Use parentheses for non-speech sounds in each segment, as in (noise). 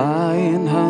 Selain hanya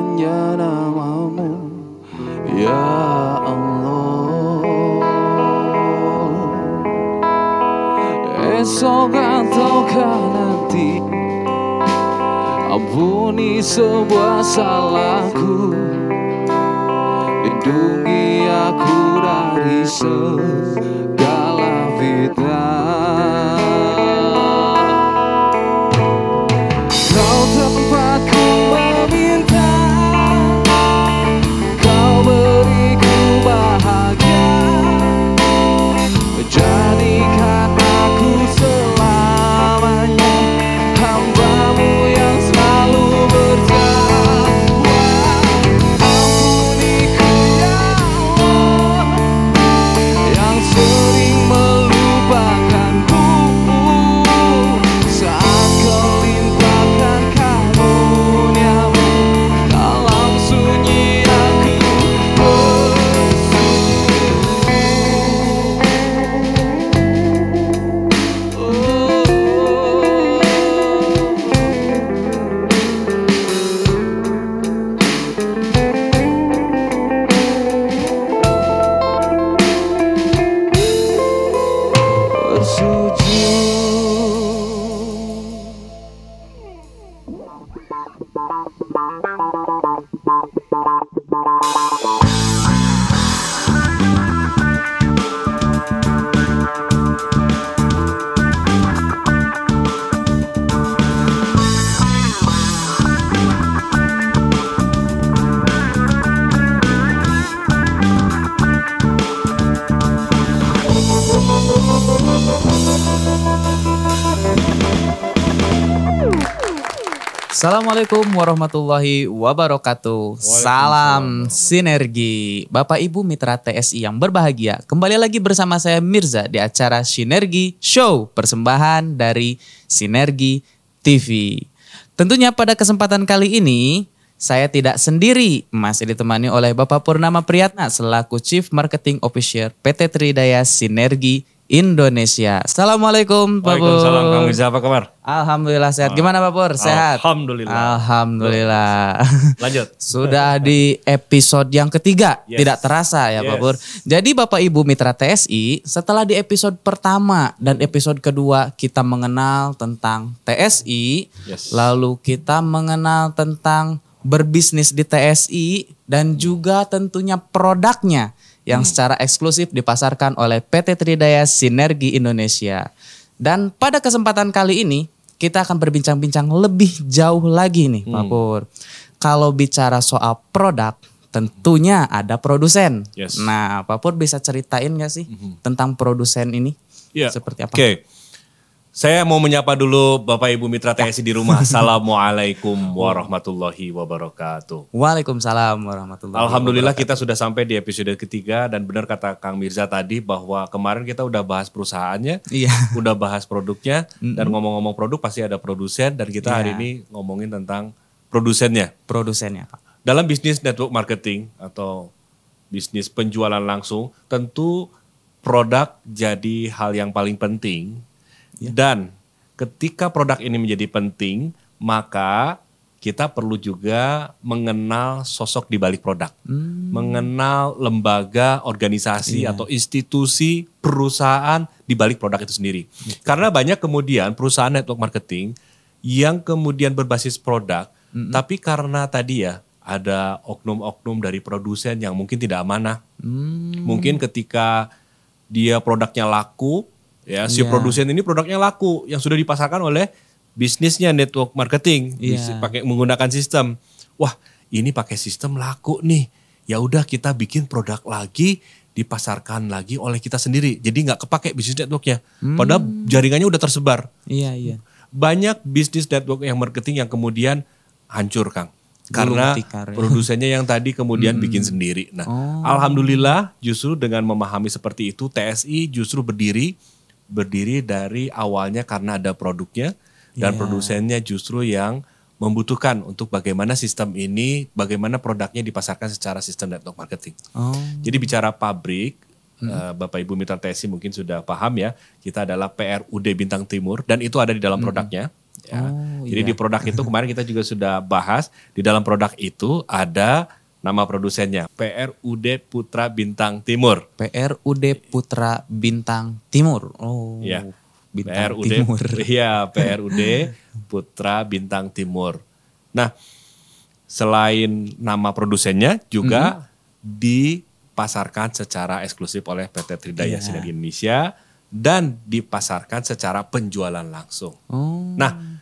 Assalamualaikum warahmatullahi wabarakatuh. Salam sinergi. Bapak Ibu mitra TSI yang berbahagia. Kembali lagi bersama saya Mirza di acara Sinergi Show. Persembahan dari Sinergi TV. Tentunya pada kesempatan kali ini saya tidak sendiri, masih ditemani oleh Bapak Purnama Priyatna selaku Chief Marketing Officer PT Tridaya Sinergi Indonesia. Assalamualaikum Pak Pur. Waalaikumsalam Kang Mirza apa kabar? Alhamdulillah sehat. Gimana Pak Pur? Sehat? Alhamdulillah. Alhamdulillah. Lanjut. (laughs) Sudah di episode yang ketiga. Yes. Tidak terasa ya Pak Yes. Pur. Jadi Bapak Ibu Mitra TSI setelah di episode pertama dan episode kedua kita mengenal tentang TSI. Yes. Lalu kita mengenal tentang berbisnis di TSI dan juga tentunya produknya yang secara eksklusif dipasarkan oleh PT Tridaya Sinergi Indonesia. Dan pada kesempatan kali ini kita akan berbincang-bincang lebih jauh lagi nih Pak Pur. Kalau bicara soal produk tentunya ada produsen. Yes. Nah Pak Pur bisa ceritain gak sih tentang produsen ini? Iya. Seperti apa? Oke. Saya mau menyapa dulu Bapak Ibu Mitra TSI di rumah. (laughs) Assalamualaikum warahmatullahi wabarakatuh. Waalaikumsalam warahmatullahi Alhamdulillah kita sudah sampai di episode ketiga dan benar kata Kang Mirza tadi bahwa kemarin kita udah bahas perusahaannya, Iya. (laughs) udah bahas produknya dan ngomong-ngomong produk pasti ada produsen dan kita hari Iya. ini ngomongin tentang produsennya. Produsennya Pak. Dalam bisnis network marketing atau bisnis penjualan langsung, tentu produk jadi hal yang paling penting. Dan ketika produk ini menjadi penting, maka kita perlu juga mengenal sosok di balik produk. Mengenal lembaga, organisasi atau institusi perusahaan di balik produk itu sendiri. Karena banyak kemudian perusahaan network marketing yang kemudian berbasis produk, tapi karena tadi ya ada oknum-oknum dari produsen yang mungkin tidak amanah. Mungkin ketika dia produknya laku, ya si Iya. produsen ini produknya laku yang sudah dipasarkan oleh bisnisnya network marketing, Iya. pakai menggunakan sistem. Wah, ini pakai sistem laku nih. Ya udah kita bikin produk lagi dipasarkan lagi oleh kita sendiri. Jadi nggak kepake bisnis networknya. Padahal jaringannya udah tersebar Iya iya. banyak bisnis network yang marketing yang kemudian hancur Kang. Karena tikar ya. produsennya yang tadi kemudian bikin sendiri. Nah, alhamdulillah justru dengan memahami seperti itu TSI justru berdiri berdiri dari awalnya karena ada produknya dan Iya. produsennya justru yang membutuhkan untuk bagaimana sistem ini, bagaimana produknya dipasarkan secara sistem network marketing. Oh. Jadi bicara pabrik, eh, Bapak Ibu Mitra TSI mungkin sudah paham ya, kita adalah PRUD Bintang Timur dan itu ada di dalam produknya. Ya. Oh, Jadi di produk itu kemarin kita juga sudah bahas di dalam produk itu ada nama produsennya PRUD Putra Bintang Timur. PRUD Putra Bintang Timur. Oh. Ya. Bintang PRUD, Timur. (laughs) Iya, PRUD Putra Bintang Timur. Nah, selain nama produsennya juga dipasarkan secara eksklusif oleh PT Tridaya Iya. Sinergi Indonesia dan dipasarkan secara penjualan langsung. Oh. Nah,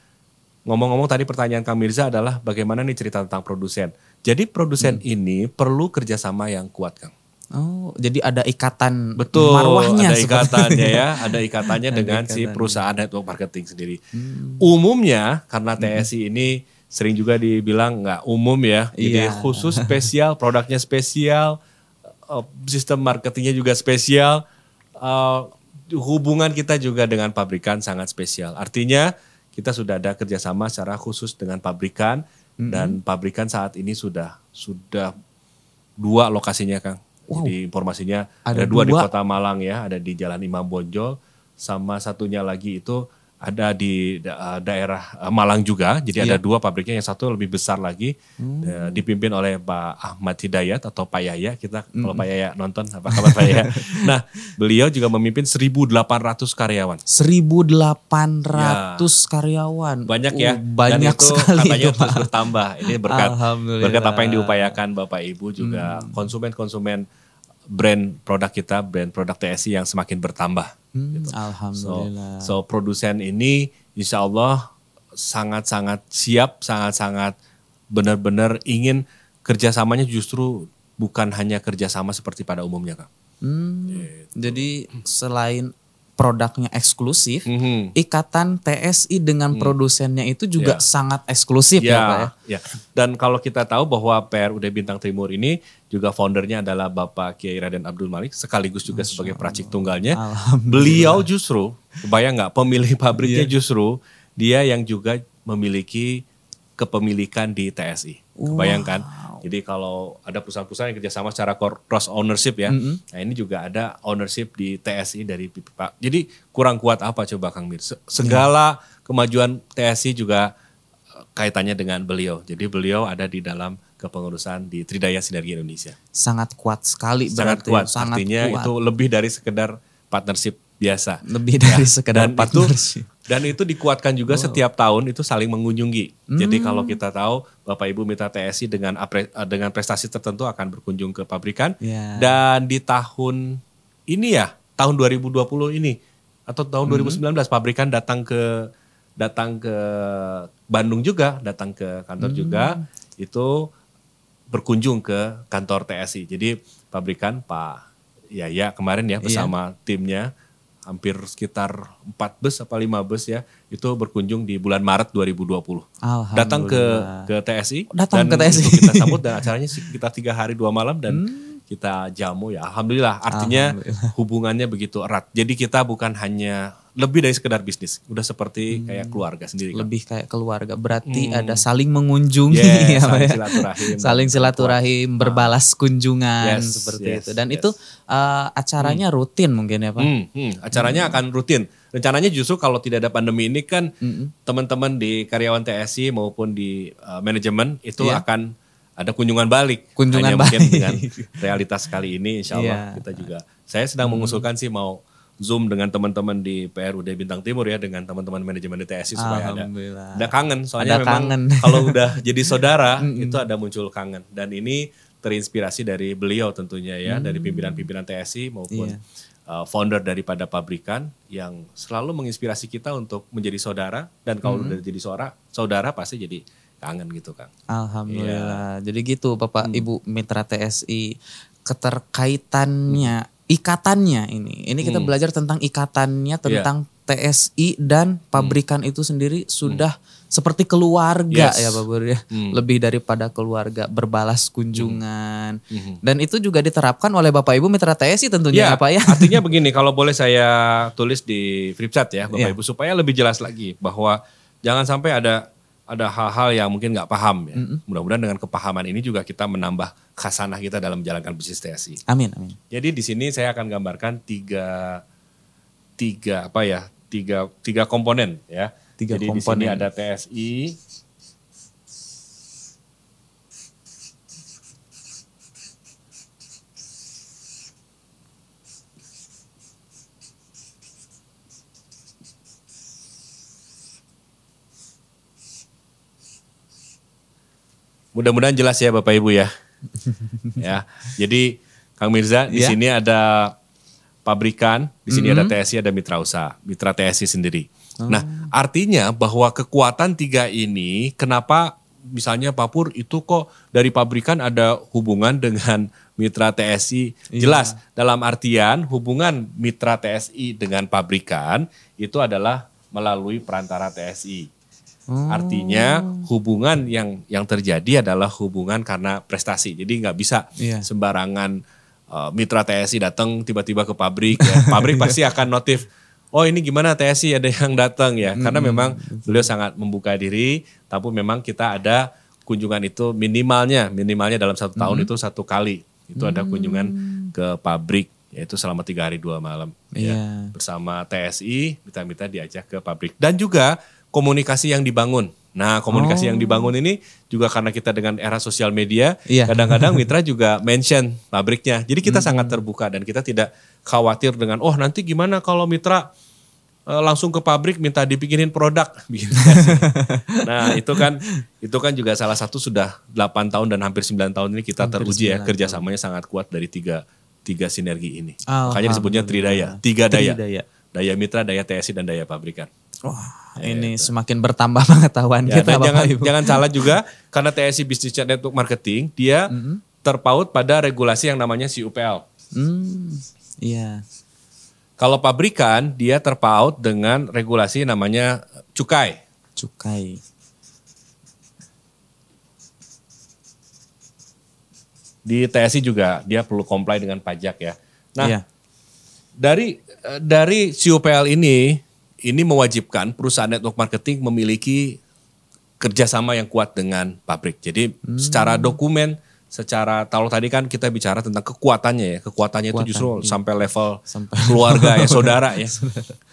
ngomong-ngomong tadi pertanyaan Kang Mirza adalah bagaimana nih cerita tentang produsen. Jadi produsen Hmm. ini perlu kerjasama yang kuat, Kang. Oh, jadi ada ikatan Betul, marwahnya ada ikatannya ya, (laughs) ada ikatannya Ada dengan si ikatannya. perusahaan network marketing sendiri. Hmm. Umumnya karena TSI ini sering juga dibilang nggak umum ya, jadi Iya. khusus (laughs) spesial, produknya spesial, eh, sistem marketingnya juga spesial, eh, hubungan kita juga dengan pabrikan sangat spesial. Artinya kita sudah ada kerjasama secara khusus dengan pabrikan dan pabrikan saat ini sudah sudah dua lokasinya Kang. Jadi informasinya ada, Ada dua, di dua. Kota Malang ya, ada di Jalan Imam Bonjol, sama satunya lagi itu ada di da- daerah eh, Malang juga. Jadi ada Iya. dua pabriknya, yang satu lebih besar lagi, Hmm. eh, dipimpin oleh Pak Ahmad Hidayat atau Pak Yaya. Kita kalau Hmm. Pak Yaya nonton, apa kabar Pak Yaya? (laughs) nah, beliau juga memimpin 1.800 karyawan. 1800 karyawan. Banyak ya. banyak Dan itu sekali katanya itu, terus bertambah. Ini berkat berkat apa yang diupayakan Bapak Ibu juga Hmm. Brand produk kita, brand produk TSI yang semakin bertambah. Hmm, So, Alhamdulillah. so produsen ini insya Allah sangat-sangat siap, sangat-sangat benar-benar ingin kerjasamanya justru bukan hanya kerjasama seperti pada umumnya kak. Hmm, Gitu. Jadi selain produknya eksklusif, Mhm. ikatan TSI dengan produsennya itu juga Ya. sangat eksklusif ya, Pak ya. ya. Dan kalau kita tahu bahwa PRUD Bintang Timur ini juga foundernya adalah Bapak Kiai Raden Abdul Malik sekaligus juga sebagai peracik tunggalnya. Beliau justru, kebayang nggak pemilik pabriknya Iya. justru dia yang juga memiliki kepemilikan di TSI. Kebayangkan? Jadi kalau ada perusahaan-perusahaan yang kerjasama secara cross ownership ya, nah ini juga ada ownership di TSI dari Pak. Jadi kurang kuat apa coba Kang Mir? Se- Segala kemajuan TSI juga eh, kaitannya dengan beliau. Jadi beliau ada di dalam kepengurusan di Tridaya Sinergi Indonesia. Sangat kuat sekali Sangat berarti. kuat. Sangat Artinya kuat. itu lebih dari sekedar partnership biasa. lebih dari Ya, sekedar dan partnership. Itu, dan itu dikuatkan juga setiap tahun itu saling mengunjungi. Jadi Hmm. kalau kita tahu Bapak Ibu mitra TSI dengan apre- eh, dengan prestasi tertentu akan berkunjung ke pabrikan. Ya. Dan di tahun ini ya, tahun 2020 ini atau tahun Hmm. 2019 pabrikan datang ke datang ke Bandung juga, datang ke kantor Hmm. juga. Itu berkunjung ke kantor TSI. Jadi pabrikan Pak Yaya kemarin ya Iya. bersama timnya hampir sekitar 4 bus apa 5 bus ya itu berkunjung di bulan Maret 2020. Datang ke ke TSI Datang dan ke TSI. kita sambut dan (laughs) acaranya sekitar tiga hari dua malam dan kita jamu ya alhamdulillah artinya Hmm. Alhamdulillah. hubungannya begitu erat. Jadi kita bukan hanya lebih dari sekedar bisnis, udah seperti kayak keluarga sendiri. kan. Hmm. lebih kayak keluarga. Berarti ada saling mengunjungi Yes, ya, saling ya. silaturahim. Saling silaturahim, berbalas kunjungan Yes, seperti yes, itu. Dan yes. itu eh, acaranya rutin mungkin ya, Pak. Hmm, hmm, acaranya akan rutin. Rencananya justru kalau tidak ada pandemi ini kan Hmm. teman-teman di karyawan TSI maupun di uh, manajemen itu Iya. akan ada kunjungan balik. Kunjungan Hanya mungkin balik. dengan (laughs) realitas kali ini insya Allah Iya. kita juga. Saya sedang mengusulkan sih mau Zoom dengan teman-teman di PRUD Bintang Timur ya dengan teman-teman manajemen di TSI supaya ada ada kangen soalnya Ada memang kangen. (laughs) kalau udah jadi saudara itu ada muncul kangen dan ini terinspirasi dari beliau tentunya ya dari pimpinan-pimpinan TSI maupun Iya. uh, founder daripada pabrikan yang selalu menginspirasi kita untuk menjadi saudara dan kalau udah jadi saudara saudara pasti jadi kangen gitu Kang. Alhamdulillah. Iya. Jadi gitu Bapak Hmm. Ibu Mitra TSI keterkaitannya, ikatannya ini. Ini kita Hmm. belajar tentang ikatannya Iya. tentang TSI dan pabrikan itu sendiri sudah seperti keluarga Hmm. Yes. ya Pak Bur ya. Hmm. Lebih daripada keluarga, berbalas kunjungan. Mhm. Dan itu juga diterapkan oleh Bapak Ibu Mitra TSI tentunya ya, Pak ya. artinya (laughs) begini, kalau boleh saya tulis di Flipsat ya, Bapak Iya. Ibu supaya lebih jelas lagi bahwa jangan sampai ada ada hal-hal yang mungkin nggak paham ya. Mudah-mudahan dengan kepahaman ini juga kita menambah khasanah kita dalam menjalankan bisnis TSI. Amin, amin. Jadi di sini saya akan gambarkan tiga tiga apa ya tiga tiga komponen ya. Tiga Jadi di komponen. sini ada TSI. Mudah-mudahan jelas ya Bapak Ibu ya. (laughs) ya. Jadi Kang Mirza di Ya. sini ada pabrikan, di sini ada TSI, ada mitra usaha, mitra TSI sendiri. Nah, artinya bahwa kekuatan tiga ini, kenapa misalnya Papur itu kok dari pabrikan ada hubungan dengan mitra TSI? Jelas, dalam artian hubungan mitra TSI dengan pabrikan itu adalah melalui perantara TSI. Artinya hubungan yang yang terjadi adalah hubungan karena prestasi. Jadi nggak bisa Iya. sembarangan uh, mitra TSI datang tiba-tiba ke pabrik. Ya. (laughs) Pabrik pasti akan notif. Oh ini gimana TSI ada yang datang ya? Karena memang beliau sangat membuka diri. Tapi memang kita ada kunjungan itu minimalnya minimalnya dalam satu tahun itu satu kali itu ada kunjungan ke pabrik yaitu selama tiga hari dua malam ya Iya. bersama TSI mitra-mitra diajak ke pabrik dan juga komunikasi yang dibangun. Nah, komunikasi yang dibangun ini juga karena kita dengan era sosial media, Iya. kadang-kadang (laughs) mitra juga mention pabriknya. Jadi kita sangat terbuka dan kita tidak khawatir dengan oh nanti gimana kalau mitra eh, langsung ke pabrik minta dibikinin produk (laughs) Gitu. nah, itu kan itu kan juga salah satu sudah 8 tahun dan hampir 9 tahun ini kita Hampir teruji ya 9 kerjasamanya sangat kuat dari tiga tiga sinergi ini. Makanya disebutnya tridaya, tiga daya. Tridaya. Daya mitra, daya TSI dan daya pabrikan. Wah, ini semakin bertambah (laughs) pengetahuan Ya, kita dan jangan Ibu. jangan salah juga karena TSI Business Network Marketing dia terpaut pada regulasi yang namanya CUPL. Hmm, iya. Kalau pabrikan dia terpaut dengan regulasi namanya cukai. Cukai. Di TSI juga dia perlu comply dengan pajak ya. Nah, Iya. dari eh, dari CUPL ini ini mewajibkan perusahaan network marketing memiliki kerjasama yang kuat dengan pabrik. Jadi secara dokumen, secara kalau tadi kan kita bicara tentang kekuatannya ya, kekuatannya itu justru sampai level Sampai- (laughs) keluarga ya, (laughs) saudara ya.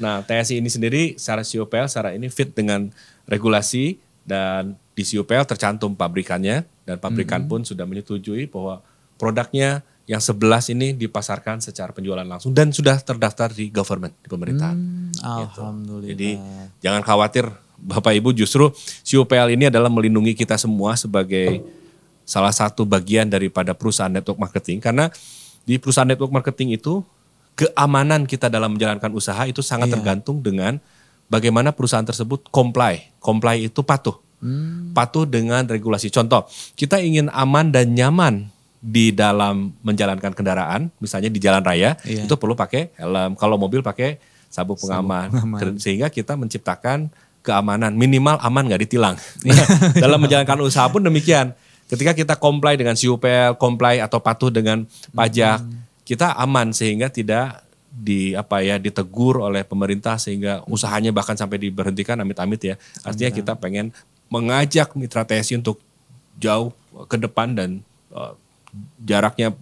Nah TSI ini sendiri secara CUPL, secara ini fit dengan regulasi dan di CUPL tercantum pabrikannya dan pabrikan pun sudah menyetujui bahwa produknya yang 11 ini dipasarkan secara penjualan langsung dan sudah terdaftar di government, di pemerintahan. Hmm, Gitu. Alhamdulillah. Jadi jangan khawatir Bapak Ibu justru CUPL ini adalah melindungi kita semua sebagai salah satu bagian daripada perusahaan network marketing karena di perusahaan network marketing itu keamanan kita dalam menjalankan usaha itu sangat tergantung dengan bagaimana perusahaan tersebut comply. Comply itu patuh. Patuh dengan regulasi. Contoh, kita ingin aman dan nyaman di dalam menjalankan kendaraan, misalnya di jalan raya, Iya. itu perlu pakai helm. Kalau mobil pakai sabuk pengaman. Ker- Sehingga kita menciptakan keamanan minimal aman nggak ditilang. Nah, (laughs) dalam menjalankan usaha pun demikian. Ketika kita comply dengan CUPL, comply atau patuh dengan pajak, kita aman sehingga tidak di apa ya ditegur oleh pemerintah sehingga usahanya bahkan sampai diberhentikan amit-amit ya. Artinya kita pengen mengajak mitra TSI untuk jauh ke depan dan eh, jaraknya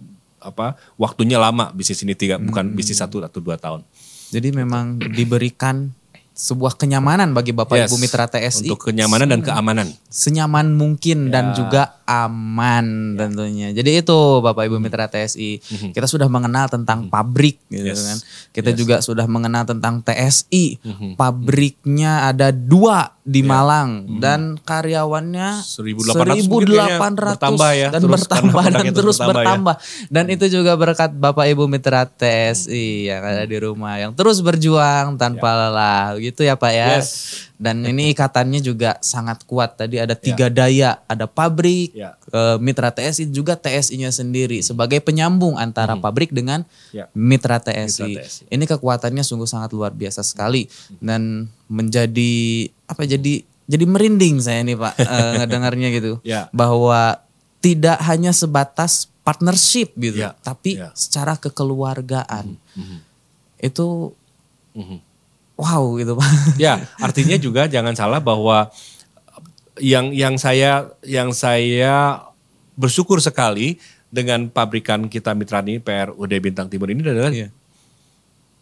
apa waktunya lama bisnis ini tiga bukan bisnis satu atau dua tahun. Jadi memang diberikan sebuah kenyamanan bagi Bapak Yes, Ibu Mitra TSI untuk kenyamanan dan keamanan. Senyaman mungkin dan Ya. juga aman tentunya. Jadi itu Bapak Ibu Mitra TSI. Kita sudah mengenal tentang pabrik gitu Yes. kan. Kita Yes. juga sudah mengenal tentang TSI. Mhm. Pabriknya ada dua di Ya. Malang dan karyawannya 1.800 mungkin kayaknya 1.800 bertambah ya, dan terus bertambah dan terus bertambah ya. Dan itu juga berkat Bapak Ibu Mitra TSI yang ada di rumah yang terus berjuang tanpa lelah gitu ya Pak ya. Yes. Dan ini ikatannya juga sangat kuat. Tadi ada tiga daya, ada pabrik, Ya. eh, mitra TSI juga TSI-nya sendiri sebagai penyambung antara pabrik dengan Ya. mitra TSI. Mitra TSI. Ini kekuatannya sungguh sangat luar biasa sekali dan menjadi apa jadi jadi merinding saya nih Pak eh, (laughs) ngedengarnya gitu Ya. bahwa tidak hanya sebatas partnership gitu, Ya. tapi Ya. secara kekeluargaan Mhm. itu Mhm. wow gitu Pak. Ya, artinya juga jangan salah bahwa yang yang saya yang saya bersyukur sekali dengan pabrikan kita mitra ini PRUD Bintang Timur ini adalah Iya.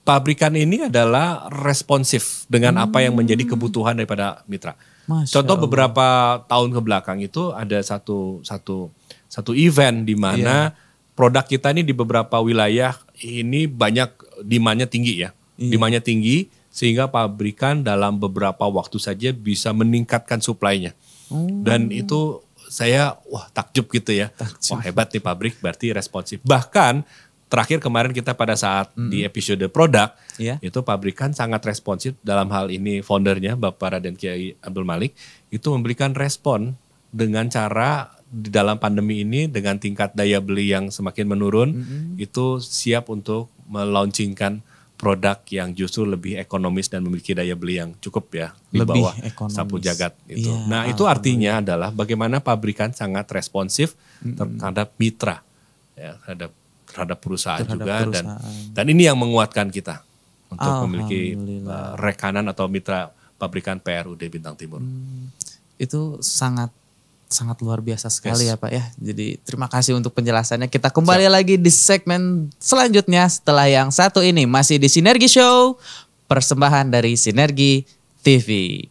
pabrikan ini adalah responsif dengan apa yang menjadi kebutuhan daripada mitra. Masya Contoh Allah. beberapa tahun ke belakang itu ada satu satu satu event di mana Iya. produk kita ini di beberapa wilayah ini banyak demandnya tinggi ya, Iya. demandnya tinggi sehingga pabrikan dalam beberapa waktu saja bisa meningkatkan suplainya. Oh. Dan itu saya wah takjub gitu ya. Wah hebat nih pabrik berarti responsif. Bahkan terakhir kemarin kita pada saat di episode produk Iya. itu pabrikan sangat responsif dalam hal ini foundernya Bapak Raden Kiai Abdul Malik itu memberikan respon dengan cara di dalam pandemi ini dengan tingkat daya beli yang semakin menurun itu siap untuk melaunchingkan produk yang justru lebih ekonomis dan memiliki daya beli yang cukup ya di Lebih bawah ekonomis. sapu jagat gitu. Iya, nah, itu artinya adalah bagaimana pabrikan sangat responsif terhadap mitra ya, terhadap terhadap perusahaan Terhadap juga dan perusahaan. dan ini yang menguatkan kita untuk memiliki uh, rekanan atau mitra pabrikan PRUD Bintang Timur. itu sangat sangat luar biasa sekali Yes. ya Pak ya. Jadi terima kasih untuk penjelasannya. Kita kembali lagi di segmen selanjutnya setelah yang satu ini masih di Sinergi Show persembahan dari Sinergi TV.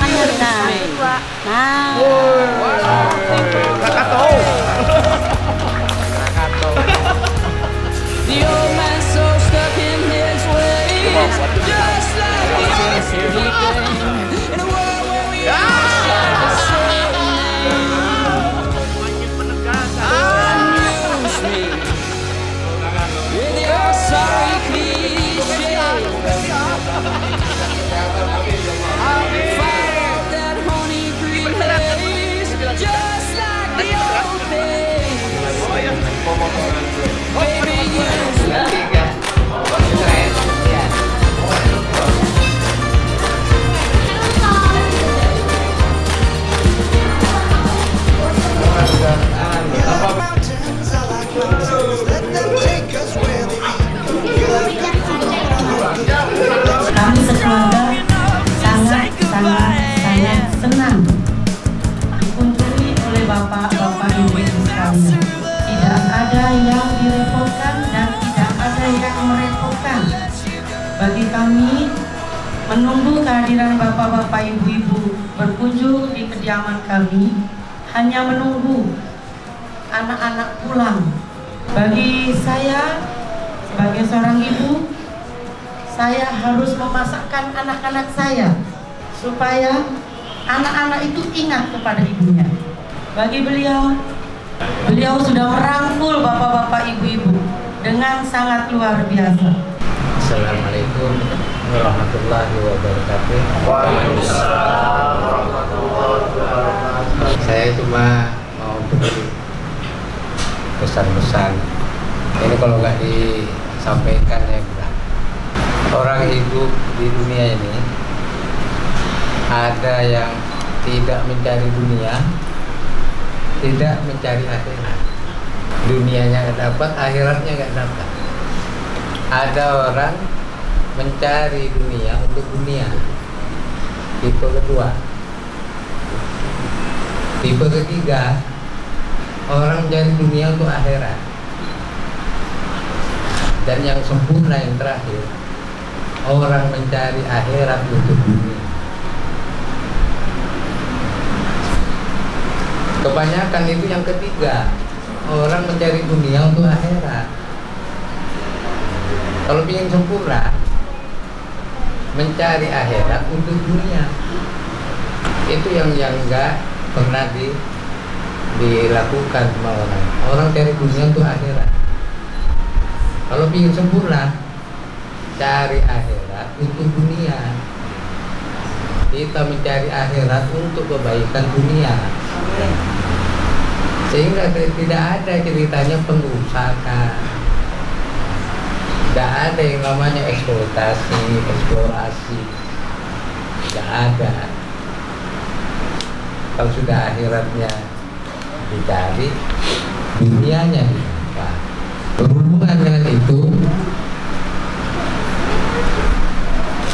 阿弥陀佛，阿弥陀佛。menunggu kehadiran bapak-bapak ibu-ibu berkunjung di kediaman kami hanya menunggu anak-anak pulang. Bagi saya sebagai seorang ibu, saya harus memasakkan anak-anak saya supaya anak-anak itu ingat kepada ibunya. Bagi beliau, beliau sudah merangkul bapak-bapak ibu-ibu dengan sangat luar biasa. Assalamualaikum warahmatullahi wabarakatuh. Waalaikumsalam warahmatullahi wabarakatuh. Saya cuma mau beri pesan-pesan. Ini kalau nggak disampaikan ya enggak. Orang hidup di dunia ini ada yang tidak mencari dunia, tidak mencari akhirat. Dunianya nggak dapat, akhiratnya nggak dapat ada orang mencari dunia untuk dunia. Tipe kedua. Tipe ketiga orang mencari dunia untuk akhirat. Dan yang sempurna yang terakhir orang mencari akhirat untuk dunia. Kebanyakan itu yang ketiga orang mencari dunia untuk akhirat. Kalau ingin sempurna, mencari akhirat untuk dunia. Itu yang yang enggak pernah di, dilakukan sama orang. Orang cari dunia untuk akhirat. Kalau ingin sempurna, cari akhirat untuk dunia. Kita mencari akhirat untuk kebaikan dunia. Sehingga tidak ada ceritanya pengusaha. Tidak ada yang namanya eksploitasi, eksplorasi. Tidak ada. Kalau sudah akhiratnya dicari, dunianya didapat. Berhubungan dengan itu,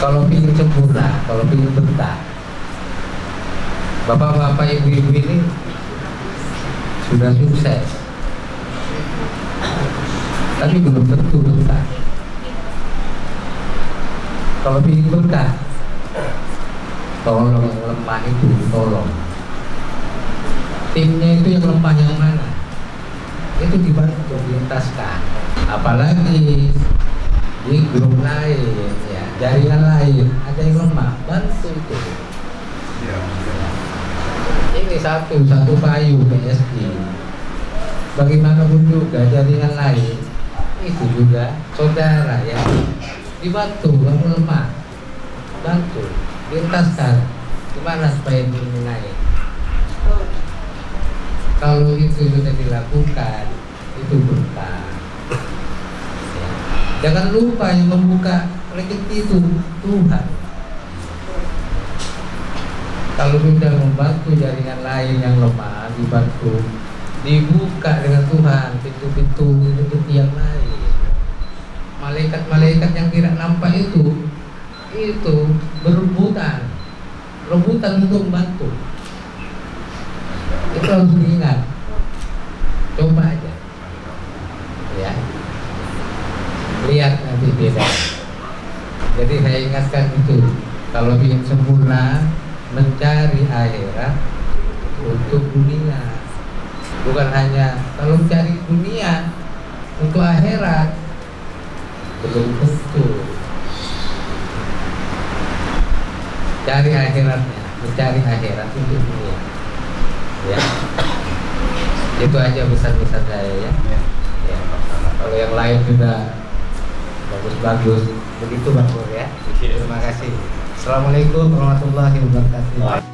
kalau ingin sempurna, kalau ingin betah, bapak-bapak ibu-ibu ini sudah sukses, tapi belum tentu betah. Kalau ingin betah, tolong yang lemah itu tolong. Timnya itu yang lemah yang mana? Itu dibantu dilintaskan. Apalagi di grup lain ya jaringan lain ada yang lemah bantu itu ini satu satu payu PSI bagaimanapun juga jaringan lain itu juga saudara ya dibantu kamu lemah bantu lintaskan gimana supaya ini naik kalau itu sudah dilakukan itu berkah. Jangan lupa yang membuka rezeki itu Tuhan. Kalau sudah membantu jaringan lain yang lemah dibantu, dibuka dengan Tuhan pintu-pintu rezeki yang lain. Malaikat-malaikat yang tidak nampak itu itu berebutan, rebutan untuk membantu. Itu harus diingat. Coba aja, ya lihat nanti beda. Jadi saya ingatkan itu kalau ingin sempurna mencari akhirat untuk dunia bukan hanya kalau mencari dunia untuk akhirat belum tentu cari akhiratnya mencari akhirat untuk dunia. Ya. Itu aja pesan-pesan saya ya, ya. kalau yang lain sudah bagus-bagus. Begitu bang Pur ya. Terima kasih. Assalamualaikum warahmatullahi wabarakatuh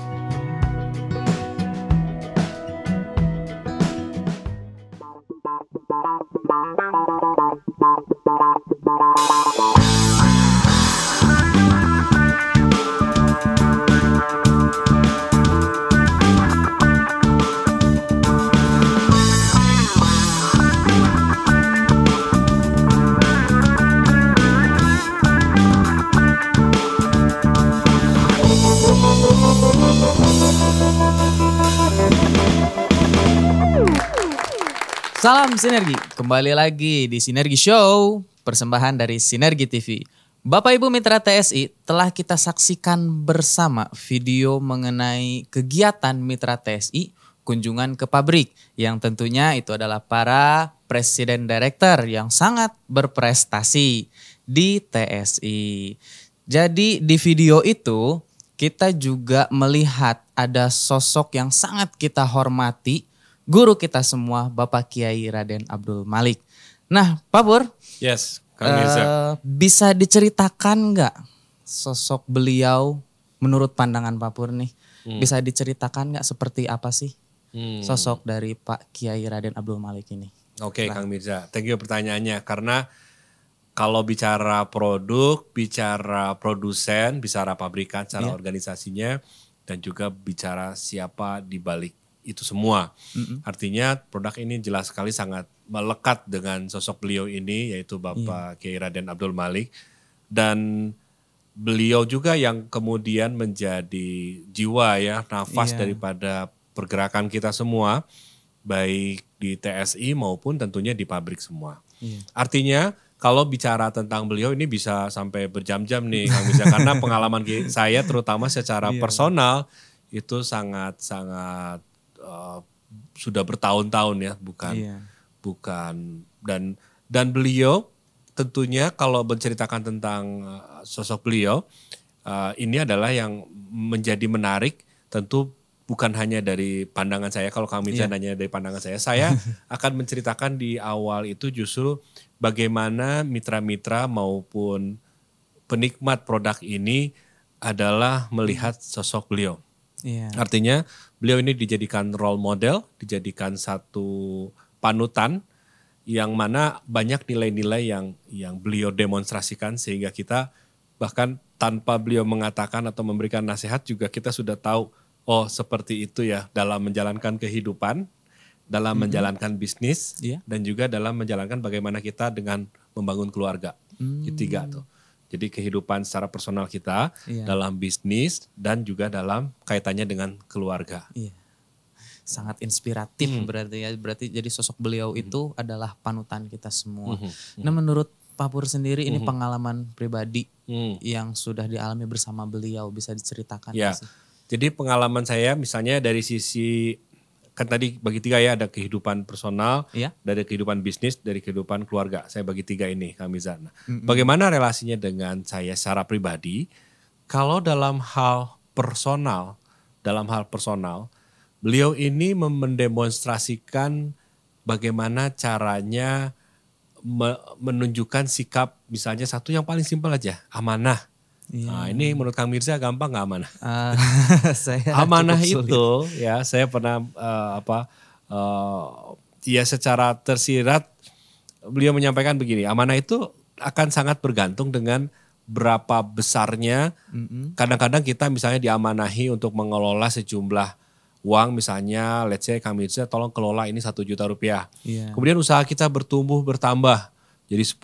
Sinergi, kembali lagi di Sinergi Show, persembahan dari Sinergi TV. Bapak Ibu Mitra TSI, telah kita saksikan bersama video mengenai kegiatan Mitra TSI kunjungan ke pabrik yang tentunya itu adalah para presiden director yang sangat berprestasi di TSI. Jadi di video itu kita juga melihat ada sosok yang sangat kita hormati, guru kita semua Bapak Kiai Raden Abdul Malik. Nah, Pak Pur, Yes, Kang Mirza. eh, bisa diceritakan nggak sosok beliau menurut pandangan Pak Pur nih? Bisa diceritakan nggak seperti apa sih Hmm. sosok dari Pak Kiai Raden Abdul Malik ini? Oke Kang Mirza, thank you pertanyaannya karena kalau bicara produk, bicara produsen, bicara pabrikan secara Iya. organisasinya dan juga bicara siapa di balik itu semua. Artinya produk ini jelas sekali sangat melekat dengan sosok beliau ini yaitu Bapak Kiai Raden Abdul Malik dan beliau juga yang kemudian menjadi jiwa ya nafas Iya. daripada pergerakan kita semua baik di TSI maupun tentunya di pabrik semua. Iya. Artinya kalau bicara tentang beliau ini bisa sampai berjam-jam nih Kang Mirza karena (laughs) pengalaman saya terutama secara Iya. personal itu sangat sangat eh, sudah bertahun-tahun ya bukan Iya. bukan dan dan beliau tentunya kalau menceritakan tentang uh, sosok beliau uh, ini adalah yang menjadi menarik tentu bukan hanya dari pandangan saya kalau kami Iya. nanya dari pandangan saya saya (laughs) akan menceritakan di awal itu justru bagaimana mitra-mitra maupun penikmat produk ini adalah melihat sosok beliau Iya. Artinya beliau ini dijadikan role model, dijadikan satu panutan yang mana banyak nilai-nilai yang yang beliau demonstrasikan sehingga kita bahkan tanpa beliau mengatakan atau memberikan nasihat juga kita sudah tahu oh seperti itu ya dalam menjalankan kehidupan, dalam menjalankan bisnis Iya. dan juga dalam menjalankan bagaimana kita dengan membangun keluarga. Ketiga tuh. Jadi kehidupan secara personal kita Iya. dalam bisnis dan juga dalam kaitannya dengan keluarga. Iya. Sangat inspiratif Hmm. berarti ya. Berarti jadi sosok beliau itu adalah panutan kita semua. Nah menurut Pak Pur sendiri ini pengalaman pribadi Hmm. yang sudah dialami bersama beliau bisa diceritakan Ya. sih? Jadi pengalaman saya misalnya dari sisi kan tadi bagi tiga ya ada kehidupan personal, Iya. dari kehidupan bisnis, dari kehidupan keluarga. Saya bagi tiga ini kami Zana. Bagaimana relasinya dengan saya secara pribadi? Kalau dalam hal personal, dalam hal personal, beliau ini mendemonstrasikan bagaimana caranya me- menunjukkan sikap misalnya satu yang paling simpel aja, amanah. Iya. Nah, ini menurut Kang Mirza gampang nggak amanah? (laughs) Ah, saya amanah itu ya saya pernah eh, apa eh, ya secara tersirat beliau menyampaikan begini amanah itu akan sangat bergantung dengan berapa besarnya kadang-kadang kita misalnya diamanahi untuk mengelola sejumlah uang misalnya let's say kami tolong kelola ini satu juta rupiah Iya. kemudian usaha kita bertumbuh bertambah jadi 10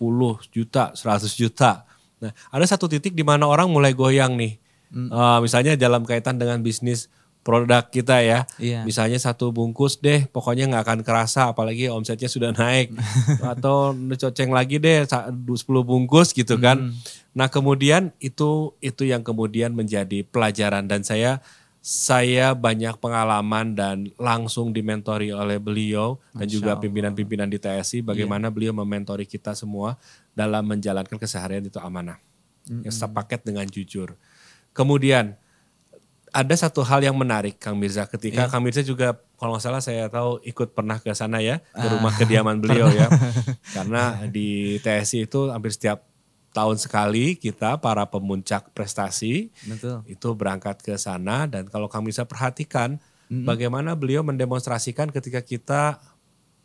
juta 100 juta nah ada satu titik di mana orang mulai goyang nih Eh, misalnya dalam kaitan dengan bisnis produk kita ya. Iya. Misalnya satu bungkus deh, pokoknya nggak akan kerasa, apalagi omsetnya sudah naik. (laughs) Atau coceng lagi deh, sa- 10 bungkus gitu kan. Nah kemudian itu itu yang kemudian menjadi pelajaran dan saya saya banyak pengalaman dan langsung dimentori oleh beliau dan juga pimpinan-pimpinan di TSI bagaimana beliau mementori kita semua dalam menjalankan keseharian itu amanah. Yang sepaket dengan jujur. Kemudian ada satu hal yang menarik Kang Mirza. Ketika Kang Mirza juga kalau nggak salah saya tahu ikut pernah ke sana ya ke rumah kediaman beliau ya. (laughs) Karena di TSI itu hampir setiap tahun sekali kita para pemuncak prestasi Betul. itu berangkat ke sana dan kalau Kang Mirza perhatikan bagaimana beliau mendemonstrasikan ketika kita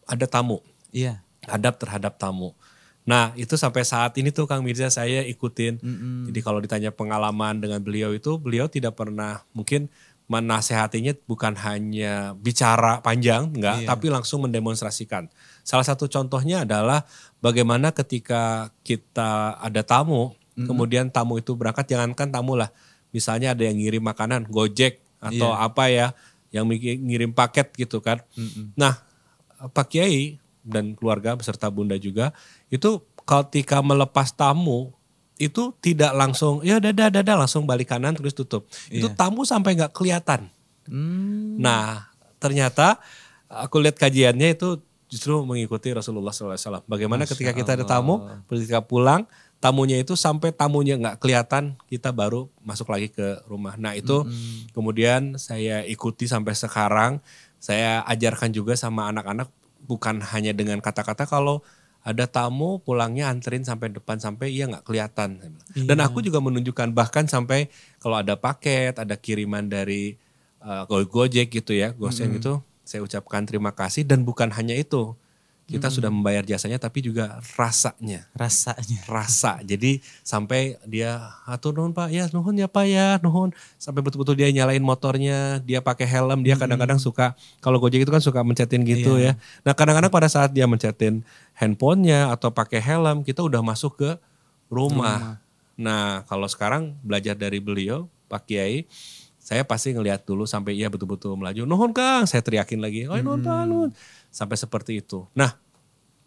ada tamu Iya. hadap terhadap tamu. Nah itu sampai saat ini tuh Kang Mirza saya ikutin. Jadi kalau ditanya pengalaman dengan beliau itu, beliau tidak pernah mungkin menasehatinya bukan hanya bicara panjang, enggak, Iya. tapi langsung mendemonstrasikan. Salah satu contohnya adalah bagaimana ketika kita ada tamu, kemudian tamu itu berangkat, jangankan tamu lah, misalnya ada yang ngirim makanan, gojek atau Iya. apa ya, yang ngirim paket gitu kan. Nah Pak Kiai dan keluarga beserta Bunda juga itu ketika melepas tamu itu tidak langsung ya dadah dadah langsung balik kanan terus tutup. Itu Iya. tamu sampai nggak kelihatan. Hmm. Nah ternyata aku lihat kajiannya itu justru mengikuti Rasulullah SAW. Bagaimana ketika kita ada tamu, ketika pulang tamunya itu sampai tamunya nggak kelihatan kita baru masuk lagi ke rumah. Nah itu kemudian saya ikuti sampai sekarang. Saya ajarkan juga sama anak-anak bukan hanya dengan kata-kata kalau ada tamu pulangnya anterin sampai depan sampai iya nggak kelihatan. Dan aku juga menunjukkan bahkan sampai kalau ada paket, ada kiriman dari uh, Go- Gojek gitu ya, Gosen gitu, saya ucapkan terima kasih dan bukan hanya itu. Kita sudah membayar jasanya tapi juga rasanya Rasanya. (laughs) rasa. Jadi sampai dia atur nuhun Pak, ya nuhun ya Pak ya, nuhun. Sampai betul-betul dia nyalain motornya, dia pakai helm, dia kadang-kadang suka kalau Gojek itu kan suka mencetin gitu ya. Nah, kadang-kadang pada saat dia mencetin handphonenya atau pakai helm, kita udah masuk ke rumah. Nah, kalau sekarang belajar dari beliau, Pak Kiai, saya pasti ngelihat dulu sampai ia betul-betul melaju. Nuhun Kang, saya teriakin lagi. Oh nuhun Pak, nuhun. Sampai seperti itu. Nah,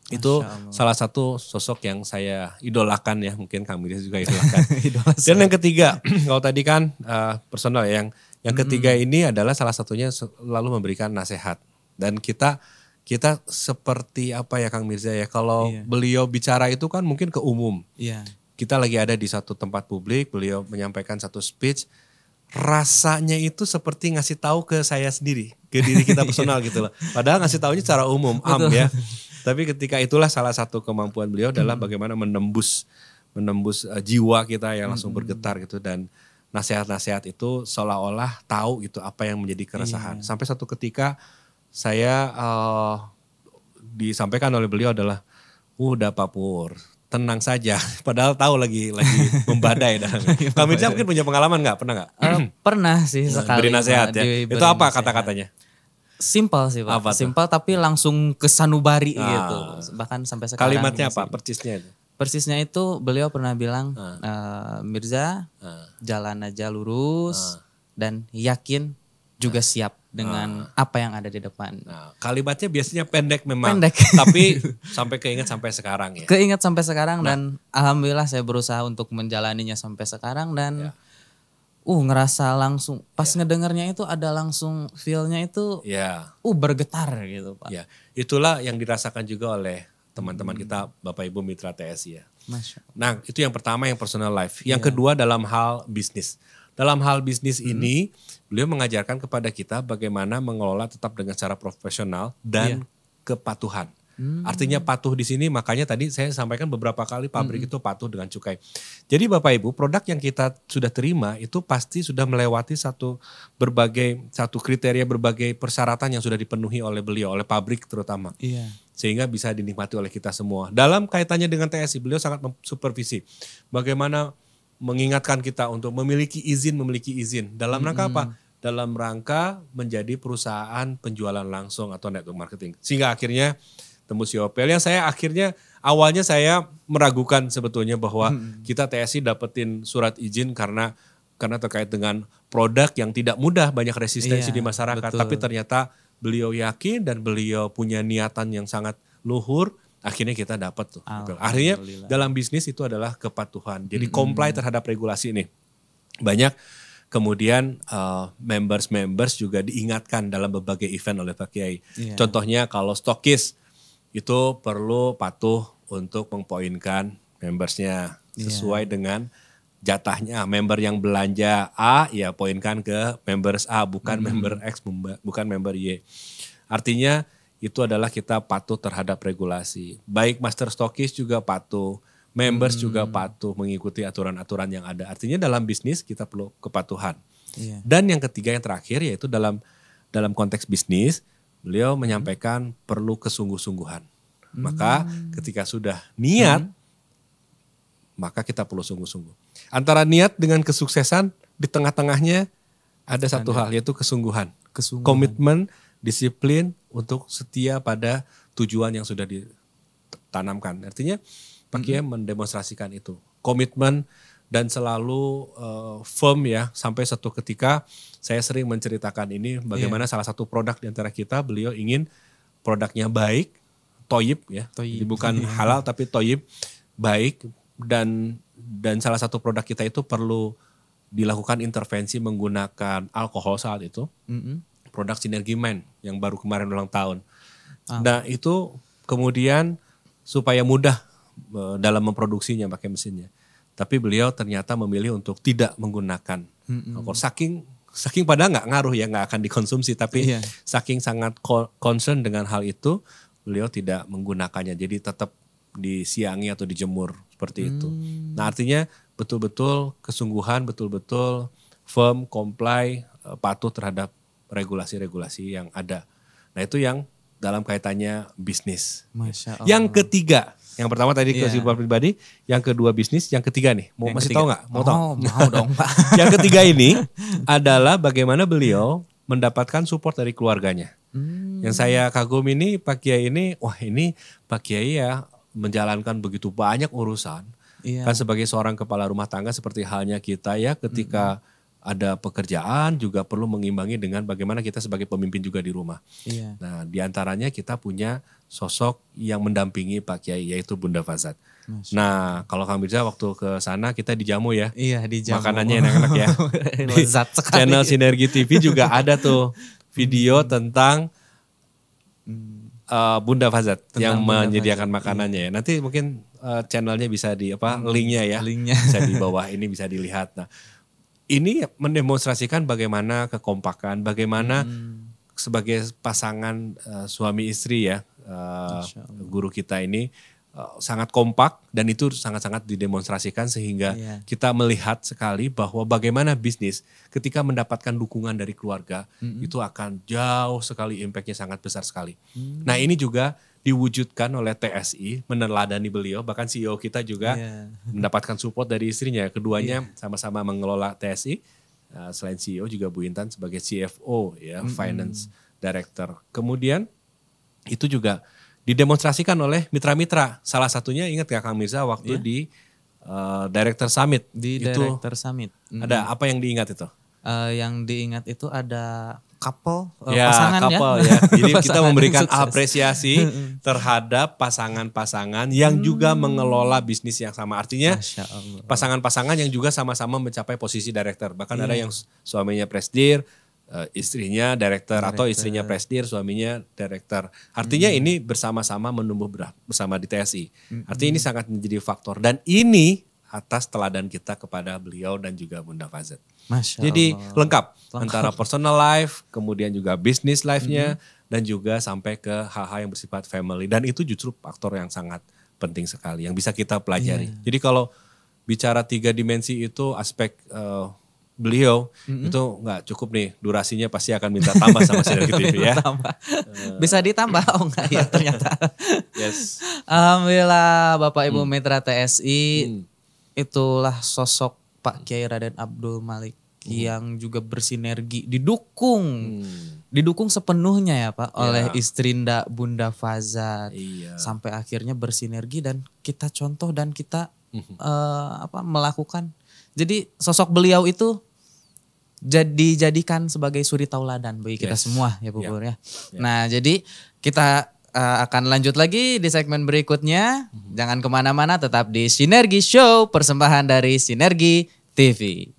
itu salah satu sosok yang saya idolakan ya, mungkin Kang Miris juga (laughs) idolakan. Dan yang ketiga, (clears throat) kalau tadi kan eh, personal ya, yang yang ketiga ini adalah salah satunya selalu memberikan nasihat. Dan kita kita seperti apa ya Kang Mirza ya, kalau Iya. beliau bicara itu kan mungkin ke umum. Iya. Kita lagi ada di satu tempat publik, beliau menyampaikan satu speech, rasanya itu seperti ngasih tahu ke saya sendiri, ke diri kita (laughs) personal gitu loh. Padahal ngasih tahunya secara umum, am ya. (laughs) Tapi ketika itulah salah satu kemampuan beliau adalah bagaimana menembus menembus eh, jiwa kita yang langsung bergetar gitu dan nasihat-nasihat itu seolah-olah tahu gitu apa yang menjadi keresahan. Sampai satu ketika saya eh, disampaikan oleh beliau adalah udah Pak Pur, tenang saja. (laughs) Padahal tahu lagi lagi membadai. (laughs) dan Kak Mirza mungkin punya pengalaman nggak? Pernah nggak? Eh, pernah sih sekali. Beri nasihat ya. Itu apa kata-katanya? Simpel sih Pak. Apa tuh? Simpel tapi langsung ke sanubari Ah. gitu. Bahkan sampai sekarang. Kalimatnya masih- apa? Percisnya itu. Persisnya itu beliau pernah bilang, "Eh, Mirza, Ah. jalan aja lurus dan yakin juga siap dengan apa yang ada di depan. Nah, kalimatnya biasanya pendek memang. Pendek. (laughs) Tapi (laughs) sampai keinget sampai sekarang ya. Keinget sampai sekarang Nah. dan alhamdulillah saya berusaha untuk menjalaninya sampai sekarang Ya. Uh ngerasa langsung pas ngedengarnya itu ada langsung feel-nya itu Ya, uh bergetar gitu Pak. ya. Itulah yang dirasakan juga oleh teman-teman kita Bapak Ibu Mitra TSI ya. Masya Allah. Nah, itu yang pertama yang personal life. Yang kedua dalam hal bisnis. Dalam hal bisnis ini, beliau mengajarkan kepada kita bagaimana mengelola tetap dengan cara profesional dan kepatuhan. Artinya patuh di sini makanya tadi saya sampaikan beberapa kali pabrik itu patuh dengan cukai. Jadi Bapak Ibu, produk yang kita sudah terima itu pasti sudah melewati satu berbagai satu kriteria berbagai persyaratan yang sudah dipenuhi oleh beliau, oleh pabrik terutama Iya. sehingga bisa dinikmati oleh kita semua. Dalam kaitannya dengan TSI, beliau sangat supervisi bagaimana mengingatkan kita untuk memiliki izin, memiliki izin. Dalam rangka apa? Dalam rangka menjadi perusahaan penjualan langsung atau network marketing. Sehingga akhirnya tembus Yopel yang saya akhirnya awalnya saya meragukan sebetulnya bahwa kita TSI dapetin surat izin karena karena terkait dengan produk yang tidak mudah banyak resistensi Iya, di masyarakat. betul. tapi ternyata beliau yakin dan beliau punya niatan yang sangat luhur akhirnya kita dapat tuh akhirnya dalam bisnis itu adalah kepatuhan. Jadi comply terhadap regulasi ini banyak kemudian uh, members-members juga diingatkan dalam berbagai event oleh Pak Kiai. Iya. contohnya kalau stokis itu perlu patuh untuk mengpoinkan membersnya Iya. sesuai dengan jatahnya member yang belanja A ya poinkan ke members A bukan Hmm. member X bukan member Y. Artinya itu adalah kita patuh terhadap regulasi. Baik master stokis juga patuh, members juga Hmm. patuh mengikuti aturan-aturan yang ada. Artinya dalam bisnis kita perlu kepatuhan. Iya. Dan yang ketiga yang terakhir yaitu dalam dalam konteks bisnis beliau menyampaikan perlu kesungguh-sungguhan. Maka ketika sudah niat maka kita perlu sungguh-sungguh. Antara niat dengan kesuksesan di tengah-tengahnya ada satu hal yaitu kesungguhan. Kesungguhan. Komitmen, disiplin untuk setia pada tujuan yang sudah ditanamkan. Artinya Pak Kiai mendemonstrasikan itu. Komitmen dan selalu eh, firm ya sampai satu ketika saya sering menceritakan ini bagaimana salah satu produk di antara kita beliau ingin produknya baik, toyib ya. Toyib. Jadi bukan (laughs) halal tapi toyib baik dan dan salah satu produk kita itu perlu dilakukan intervensi menggunakan alkohol saat itu Mm-mm. produk Sinergi Man yang baru kemarin ulang tahun. Nah itu kemudian supaya mudah eh, dalam memproduksinya pakai mesinnya. Tapi beliau ternyata memilih untuk tidak menggunakan alkohol. Saking saking padahal nggak ngaruh ya nggak akan dikonsumsi tapi Iya. saking sangat co- concern dengan hal itu beliau tidak menggunakannya. Jadi tetap disiangi atau dijemur seperti itu. Nah artinya betul-betul kesungguhan, betul-betul firm, comply, eh, patuh terhadap regulasi-regulasi yang ada. Nah itu yang dalam kaitannya bisnis. Masya Allah. Yang ketiga, yang pertama tadi Iya. kehidupan pribadi, yang kedua bisnis, yang ketiga nih, mau Yang masih ketiga. tahu nggak? Mau tahu? Oh, mau dong Pak. (laughs) yang ketiga ini (laughs) adalah bagaimana beliau mendapatkan support dari keluarganya. Hmm. Yang saya kagum ini Pak Kiai ini, wah ini Pak Kiai ya menjalankan begitu banyak urusan. Iya. Kan sebagai seorang kepala rumah tangga seperti halnya kita ya ketika ada pekerjaan juga perlu mengimbangi dengan bagaimana kita sebagai pemimpin juga di rumah. Iya. Nah, di antaranya kita punya sosok yang mendampingi Pak Kiai yaitu Bunda Fazat. Nah, kalau Kang Mirza waktu ke sana kita dijamu ya. Iya di jam. Makanannya enak-enak ya. (laughs) Lezat sekali. Channel Sinergi TV juga ada tuh video tentang uh, Bunda Fazat Tentang yang Bunda menyediakan Fazat, makanannya ya. Nanti mungkin uh, channelnya bisa di apa linknya ya. linknya. bisa di (laughs) bawah ini bisa dilihat. Nah, ini mendemonstrasikan bagaimana kekompakan, bagaimana Hmm. sebagai pasangan uh, suami istri ya, uh, guru kita ini uh, sangat kompak dan itu sangat-sangat didemonstrasikan sehingga Iya. kita melihat sekali bahwa bagaimana bisnis ketika mendapatkan dukungan dari keluarga itu akan jauh sekali impactnya sangat besar sekali. Mm. Nah ini juga diwujudkan oleh TSI meneladani beliau bahkan CEO kita juga Iya. (laughs) mendapatkan support dari istrinya. Keduanya sama-sama mengelola TSI. Uh, selain CEO juga Bu Intan sebagai CFO ya, Finance Director. Kemudian itu juga didemonstrasikan oleh mitra-mitra. Salah satunya ingat gak Kang Mirza waktu Iya. di uh, Director Summit Di itu Director Summit. Mm. ada apa yang diingat itu? Eh, yang diingat itu ada couple eh, ya, pasangan couple ya. ya. (laughs) Jadi kita Pasangan memberikan sukses. apresiasi terhadap pasangan-pasangan yang juga mengelola bisnis yang sama. Artinya pasangan-pasangan yang juga sama-sama mencapai posisi director. Bahkan ada yang suaminya presdir, eh, istrinya director, atau istrinya presdir, suaminya director. Artinya ini bersama-sama menumbuh ber- bersama di TSI. Artinya ini sangat menjadi faktor dan ini atas teladan kita kepada beliau dan juga Bunda Fazet. Masya Jadi Allah. lengkap antara personal life, kemudian juga business life-nya dan juga sampai ke hal-hal yang bersifat family dan itu justru faktor yang sangat penting sekali yang bisa kita pelajari. Jadi kalau bicara tiga dimensi itu aspek eh, beliau itu nggak cukup nih durasinya pasti akan minta tambah sama Sinergi TV ya. (laughs) Tambah. Bisa ditambah oh enggak ya ternyata. (laughs) Yes. Alhamdulillah Bapak Ibu Hmm. Mitra TSI itulah sosok Pak Kiai Raden Abdul Malik yang juga bersinergi didukung Hmm. didukung sepenuhnya ya Pak oleh istrinda Bunda Fazat Iya. sampai akhirnya bersinergi dan kita contoh dan kita eh, apa melakukan jadi sosok beliau itu jadi jadikan sebagai suri tauladan bagi kita Yes. semua ya Bu Ya. Pur ya. Nah jadi kita eh, akan lanjut lagi di segmen berikutnya. Jangan ke mana-mana tetap di Sinergi Show persembahan dari Sinergi TV.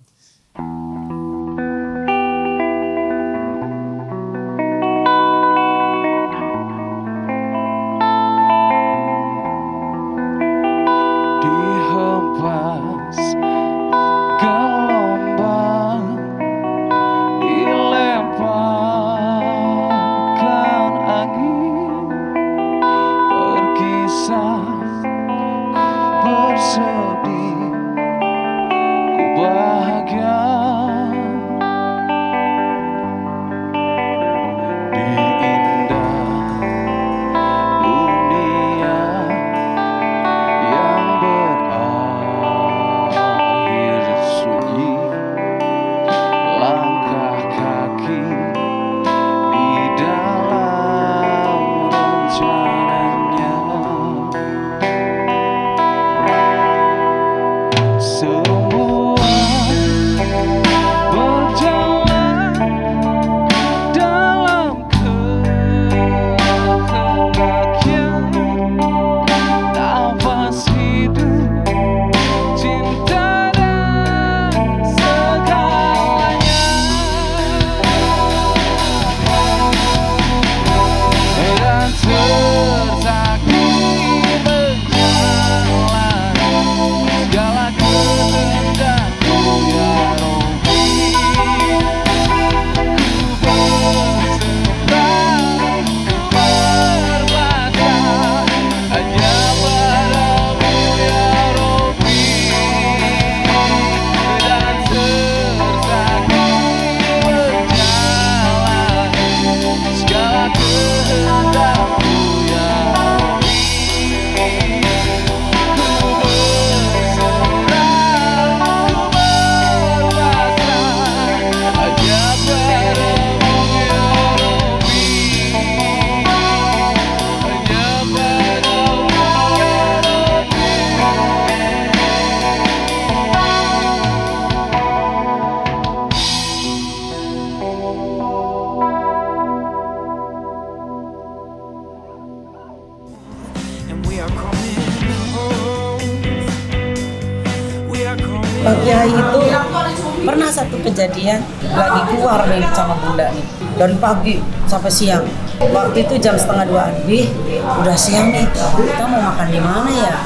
Pagi sampai siang. Waktu itu jam setengah duaan, Bih, udah siang nih, kita mau makan di mana ya?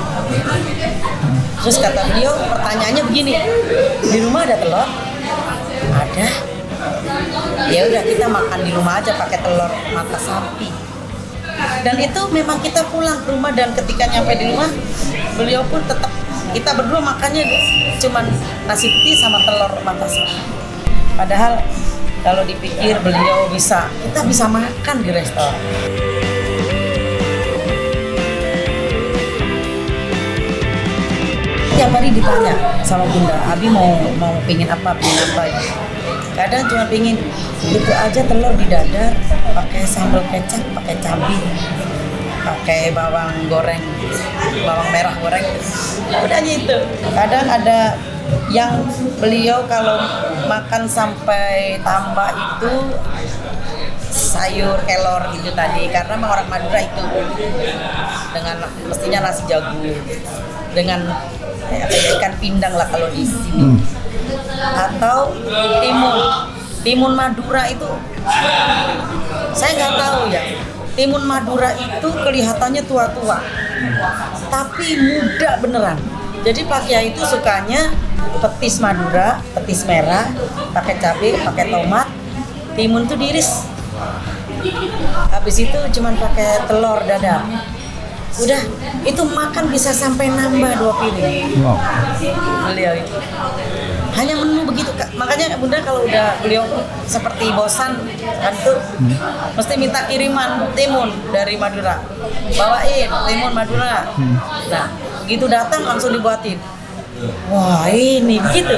Terus kata beliau, pertanyaannya begini, di rumah ada telur? Ada. Ya udah kita makan di rumah aja pakai telur mata sapi. Dan itu memang kita pulang ke rumah dan ketika nyampe di rumah, beliau pun tetap kita berdua makannya cuman nasi putih sama telur mata sapi. Padahal kalau dipikir beliau bisa, kita bisa makan di restoran. tiap hari ditanya sama bunda Abi mau mau pingin apa pingin apa ya kadang cuma pingin itu aja telur di dadar pakai sambal kecap pakai cabai pakai bawang goreng bawang merah goreng. Udah aja itu kadang ada yang beliau kalau makan sampai tambah itu sayur kelor gitu tadi. Karena emang orang Madura itu dengan mestinya nasi jagung dengan eh, ya, ikan pindang lah kalau di sini. Atau timun. Timun Madura itu saya nggak tahu ya timun Madura itu kelihatannya tua-tua tapi muda beneran. Jadi Pak Kiai itu sukanya petis Madura petis merah pakai cabai pakai tomat timun tuh diiris. Habis itu cuman pakai telur dadar. Udah itu makan bisa sampai nambah dua piring beliau itu hanya menu begitu Kak. makanya bunda kalau udah beliau seperti bosan kan tuh mesti minta kiriman timun dari Madura. Bawain timun Madura. Nah begitu datang langsung dibuatin. Wah ini gitu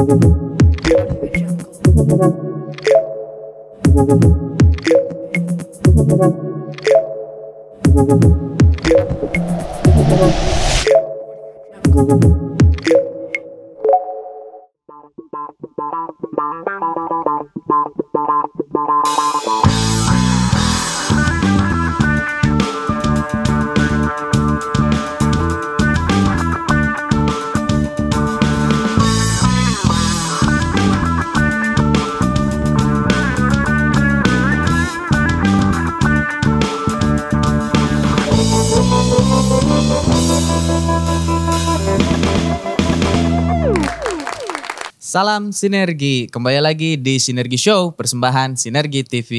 Bye. Salam Sinergi, kembali lagi di Sinergi Show, persembahan Sinergi TV.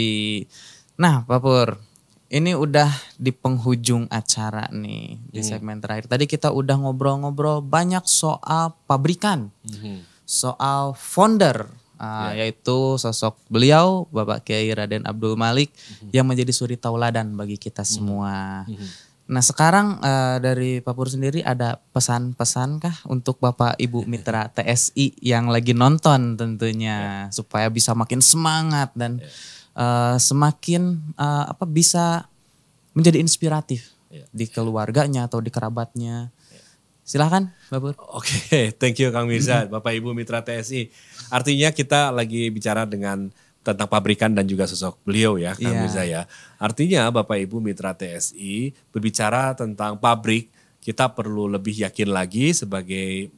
Nah, Pak Pur, ini udah di penghujung acara nih, di segmen terakhir. Tadi kita udah ngobrol-ngobrol banyak soal pabrikan, soal founder, uh, yaitu sosok beliau, Bapak Kiai Raden Abdul Malik, yang menjadi suri tauladan bagi kita semua. Nah sekarang eh, dari Pak Pur sendiri ada pesan-pesan kah untuk Bapak Ibu (laughs) Mitra TSI yang lagi nonton tentunya supaya bisa makin semangat dan eh, semakin eh, apa bisa menjadi inspiratif di keluarganya atau di kerabatnya. Silahkan Pak Pur. Oke, (laughs) thank you Kang Mirza, Bapak Ibu Mitra TSI. Artinya kita lagi bicara dengan tentang pabrikan dan juga sosok beliau ya, Kang Iya. Mirza ya. Artinya Bapak Ibu Mitra TSI berbicara tentang pabrik, kita perlu lebih yakin lagi sebagai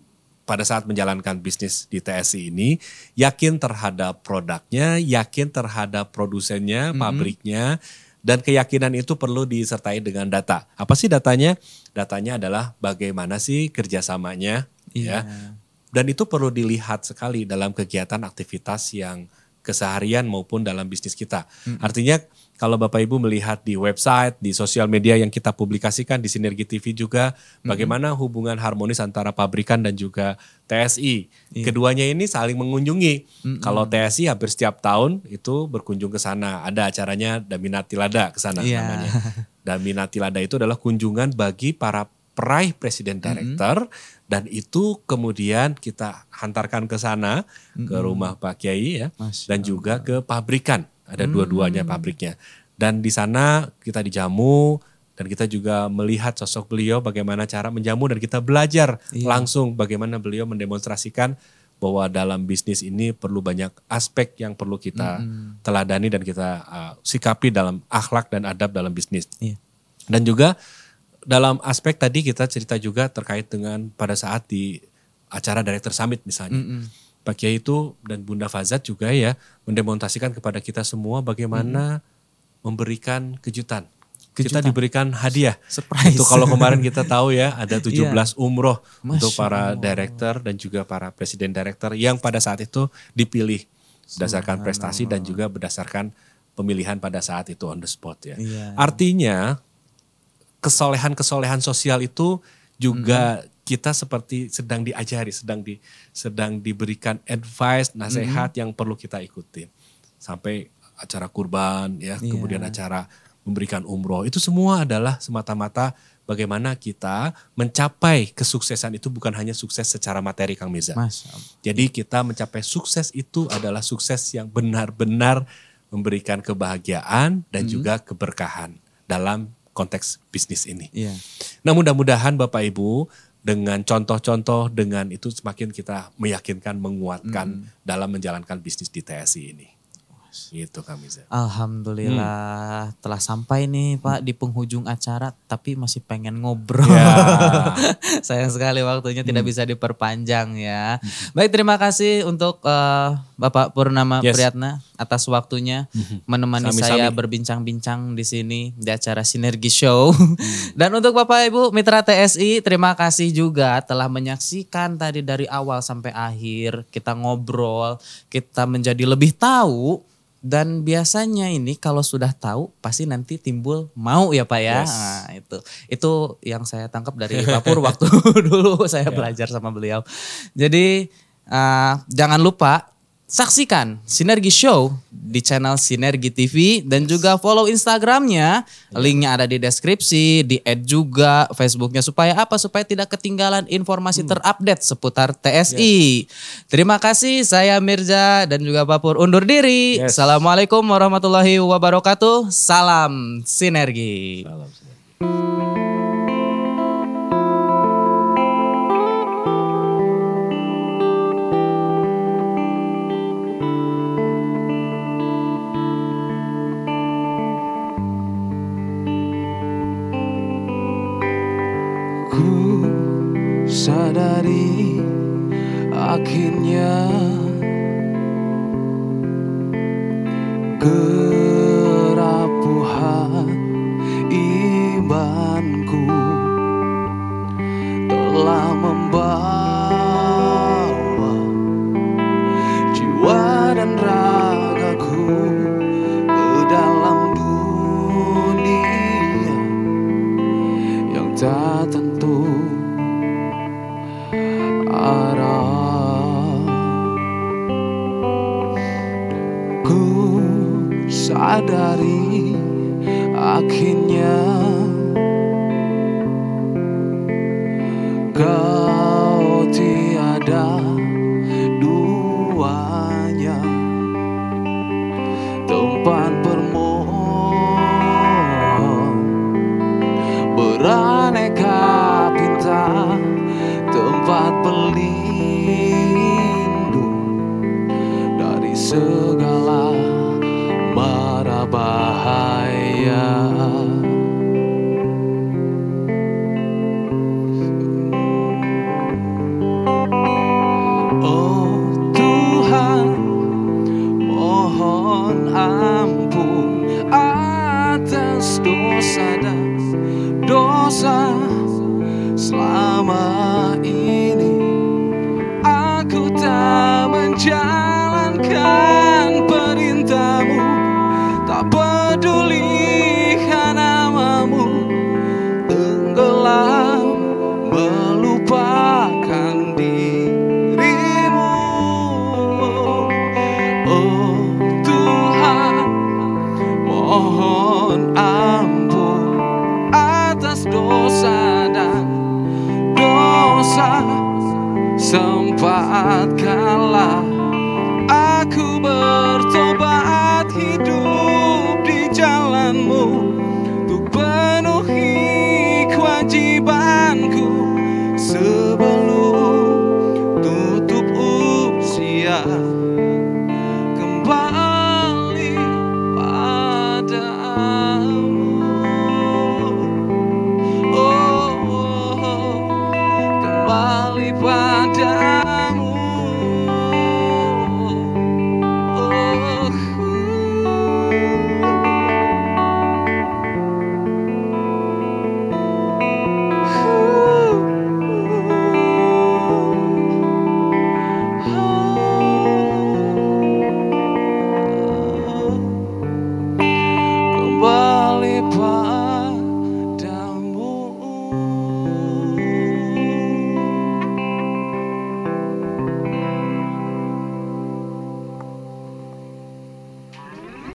pada saat menjalankan bisnis di TSI ini, yakin terhadap produknya, yakin terhadap produsennya, pabriknya, Dan keyakinan itu perlu disertai dengan data. Apa sih datanya? Datanya adalah bagaimana sih kerjasamanya, Iya. ya. Dan itu perlu dilihat sekali dalam kegiatan aktivitas yang keseharian maupun dalam bisnis kita. Artinya kalau Bapak Ibu melihat di website, di sosial media yang kita publikasikan di Sinergi TV juga, bagaimana hubungan harmonis antara pabrikan dan juga TSI. Keduanya ini saling mengunjungi. Kalau TSI hampir setiap tahun itu berkunjung ke sana. Ada acaranya Daminati Lada ke sana Iya. namanya. (laughs) Daminati Lada itu adalah kunjungan bagi para peraih presiden director dan itu kemudian kita hantarkan ke sana ke rumah Pak Kiai ya Masya dan juga ke pabrikan. Ada dua-duanya pabriknya. Dan di sana kita dijamu dan kita juga melihat sosok beliau bagaimana cara menjamu dan kita belajar langsung bagaimana beliau mendemonstrasikan bahwa dalam bisnis ini perlu banyak aspek yang perlu kita teladani dan kita uh, sikapi dalam akhlak dan adab dalam bisnis. Iya. Dan juga dalam aspek tadi kita cerita juga terkait dengan pada saat di acara Director Summit misalnya. Pak Kiai itu dan Bunda Fazat juga ya mendemonstrasikan kepada kita semua bagaimana memberikan kejutan. Kita Kejutan. diberikan hadiah. Surprise. Itu kalau kemarin kita tahu ya ada 17 (laughs) Iya. umroh Masya untuk para director dan juga para presiden director yang pada saat itu dipilih berdasarkan prestasi dan juga berdasarkan pemilihan pada saat itu on the spot ya. Iya. Artinya kesolehan-kesolehan sosial itu juga kita seperti sedang diajari, sedang di sedang diberikan advice, nasihat yang perlu kita ikuti. Sampai acara kurban ya, Iya. kemudian acara memberikan umroh. Itu semua adalah semata-mata bagaimana kita mencapai kesuksesan itu bukan hanya sukses secara materi Kang Mirza. Allah. Jadi kita mencapai sukses itu adalah sukses yang benar-benar memberikan kebahagiaan dan juga keberkahan dalam konteks bisnis ini. Iya. Nah mudah-mudahan Bapak Ibu dengan contoh-contoh dengan itu semakin kita meyakinkan, menguatkan dalam menjalankan bisnis di TSI ini. Gitu Mirza. Alhamdulillah telah sampai nih Pak di penghujung acara tapi masih pengen ngobrol. Ya. (laughs) Sayang sekali waktunya tidak bisa diperpanjang ya. Baik terima kasih untuk eh, Bapak Purnama Yes. Priyatna atas waktunya menemani Sami-sami. saya berbincang-bincang di sini di acara Sinergi Show. (laughs) Dan untuk Bapak Ibu Mitra TSI terima kasih juga telah menyaksikan tadi dari awal sampai akhir kita ngobrol, kita menjadi lebih tahu dan biasanya ini kalau sudah tahu pasti nanti timbul mau ya Pak ya. Yes. Nah, itu. Itu yang saya tangkap dari (laughs) Pak Pur waktu (laughs) dulu saya belajar sama beliau. Jadi eh, jangan lupa saksikan Sinergi Show di channel Sinergi TV dan juga follow Instagramnya. Linknya ada di deskripsi, di add juga Facebooknya supaya apa? Supaya tidak ketinggalan informasi terupdate seputar TSI. Terima kasih, saya Mirza dan juga Pak Pur undur diri. Yes. Assalamualaikum warahmatullahi wabarakatuh. Salam Sinergi. Ku